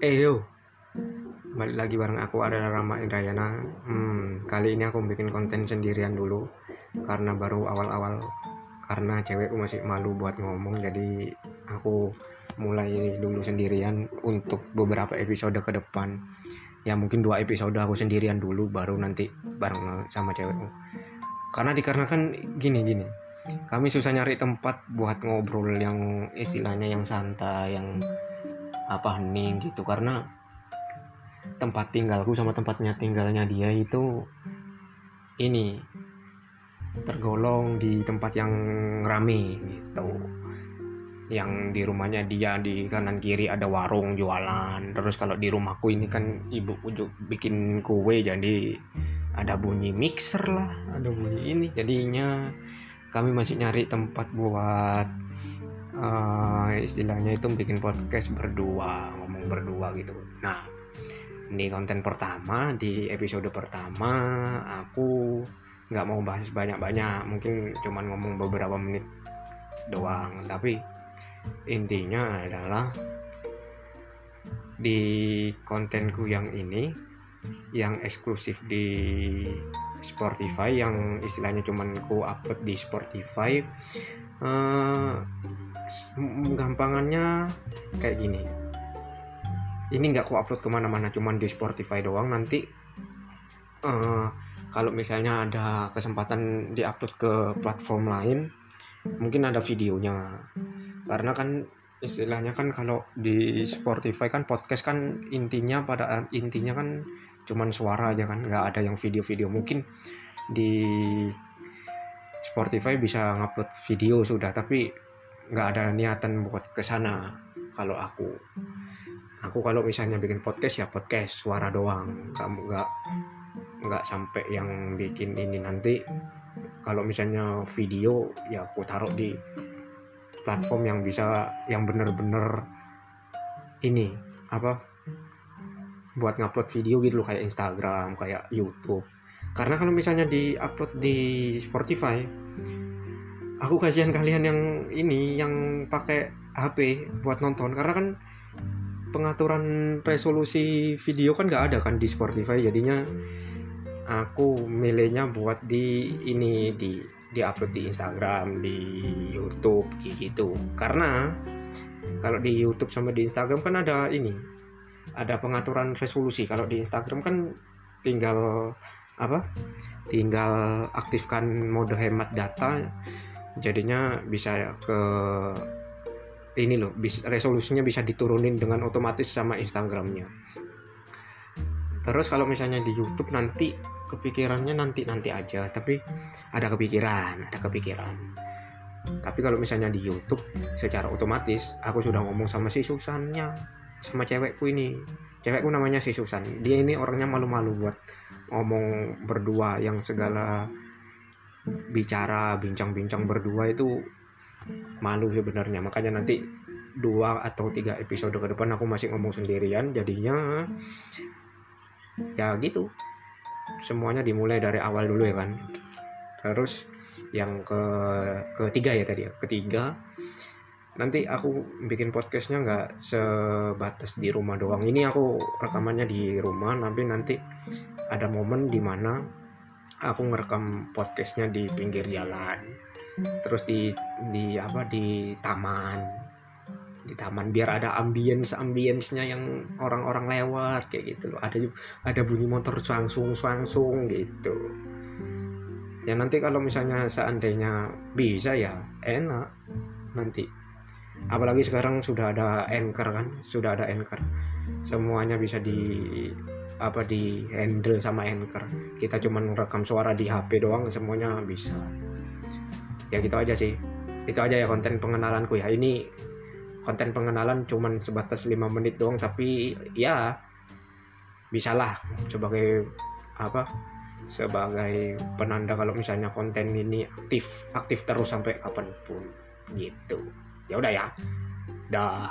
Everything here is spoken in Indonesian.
Eh yo, balik lagi bareng aku adalah Rama Indrayana. Hmm, kali ini aku bikin konten sendirian dulu karena baru awal-awal karena cewekku masih malu buat ngomong jadi aku mulai dulu sendirian untuk beberapa episode ke depan. Ya mungkin dua episode aku sendirian dulu baru nanti bareng sama cewekku. Karena dikarenakan gini gini. Kami susah nyari tempat buat ngobrol yang istilahnya yang santai, yang apa hening gitu. Karena tempat tinggalku sama tempatnya tinggalnya dia itu ini tergolong di tempat yang rame gitu. Yang di rumahnya dia di kanan kiri ada warung jualan. Terus kalau di rumahku ini kan ibu ujuk bikin kue jadi ada bunyi mixer lah ada bunyi ini. Jadinya kami masih nyari tempat buat uh, istilahnya itu bikin podcast berdua ngomong berdua gitu. Nah ini konten pertama di episode pertama aku nggak mau bahas banyak-banyak. Mungkin cuman ngomong beberapa menit doang. Tapi intinya adalah di kontenku yang ini yang eksklusif di Spotify yang istilahnya cuman ku upload di Spotify uh, gampangannya kayak gini. Ini nggak aku upload ke mana-mana cuman di Spotify doang. Nanti uh, kalau misalnya ada kesempatan diupload ke platform lain mungkin ada videonya. Karena kan istilahnya kan kalau di Spotify kan podcast kan intinya pada intinya kan cuman suara aja kan nggak ada yang video-video. Mungkin di Spotify bisa ngupload video sudah tapi nggak ada niatan buat ke sana kalau aku. Aku kalau misalnya bikin podcast ya podcast suara doang. Kamu nggak nggak sampai yang bikin ini nanti. Kalau misalnya video ya aku taruh di platform yang bisa yang bener-bener ini apa buat ngupload video gitu loh kayak Instagram kayak YouTube. Karena kalau misalnya di upload di Spotify aku kasihan kalian yang ini yang pakai HP buat nonton. Karena kan pengaturan resolusi video kan nggak ada kan di Spotify. Jadinya aku milihnya buat di ini di di upload di Instagram di YouTube gitu. Karena kalau di YouTube sama di Instagram kan ada ini ada pengaturan resolusi. Kalau di Instagram kan tinggal apa tinggal aktifkan mode hemat data. Jadinya bisa ke ini loh resolusinya bisa diturunin dengan otomatis sama Instagramnya. Terus kalau misalnya di YouTube nanti kepikirannya nanti nanti aja tapi ada kepikiran ada kepikiran. Tapi kalau misalnya di YouTube secara otomatis aku sudah ngomong sama si Susannya sama cewekku ini. Cewekku namanya si Susan. Dia ini orangnya malu-malu buat ngomong berdua yang segala bicara bincang-bincang berdua itu malu sebenarnya. Makanya nanti dua atau tiga episode ke depan aku masih ngomong sendirian jadinya ya gitu. Semuanya dimulai dari awal dulu ya kan. Terus yang ke ketiga ya tadi ya. Ketiga nanti aku bikin podcastnya nggak sebatas di rumah doang. Ini aku rekamannya di rumah tapi nanti ada momen di mana aku ngerekam podcastnya di pinggir jalan. Terus di di apa di taman. Di taman biar ada ambience ambience-nya yang orang-orang lewat kayak gitu loh. Ada ada bunyi motor swangsung swangsung gitu. Ya nanti kalau misalnya seandainya bisa ya enak. Nanti apalagi sekarang sudah ada anchor kan sudah ada anchor. Semuanya bisa di apa di handle sama anchor. Kita cuman rekam suara di HP doang semuanya bisa. Ya gitu aja sih. Itu aja ya konten pengenalanku ya. Ini konten pengenalan cuman sebatas 5 menit doang tapi ya bisalah sebagai apa sebagai penanda kalau misalnya konten ini aktif aktif terus sampai kapan pun. Gitu dạo đây ạ à? đờ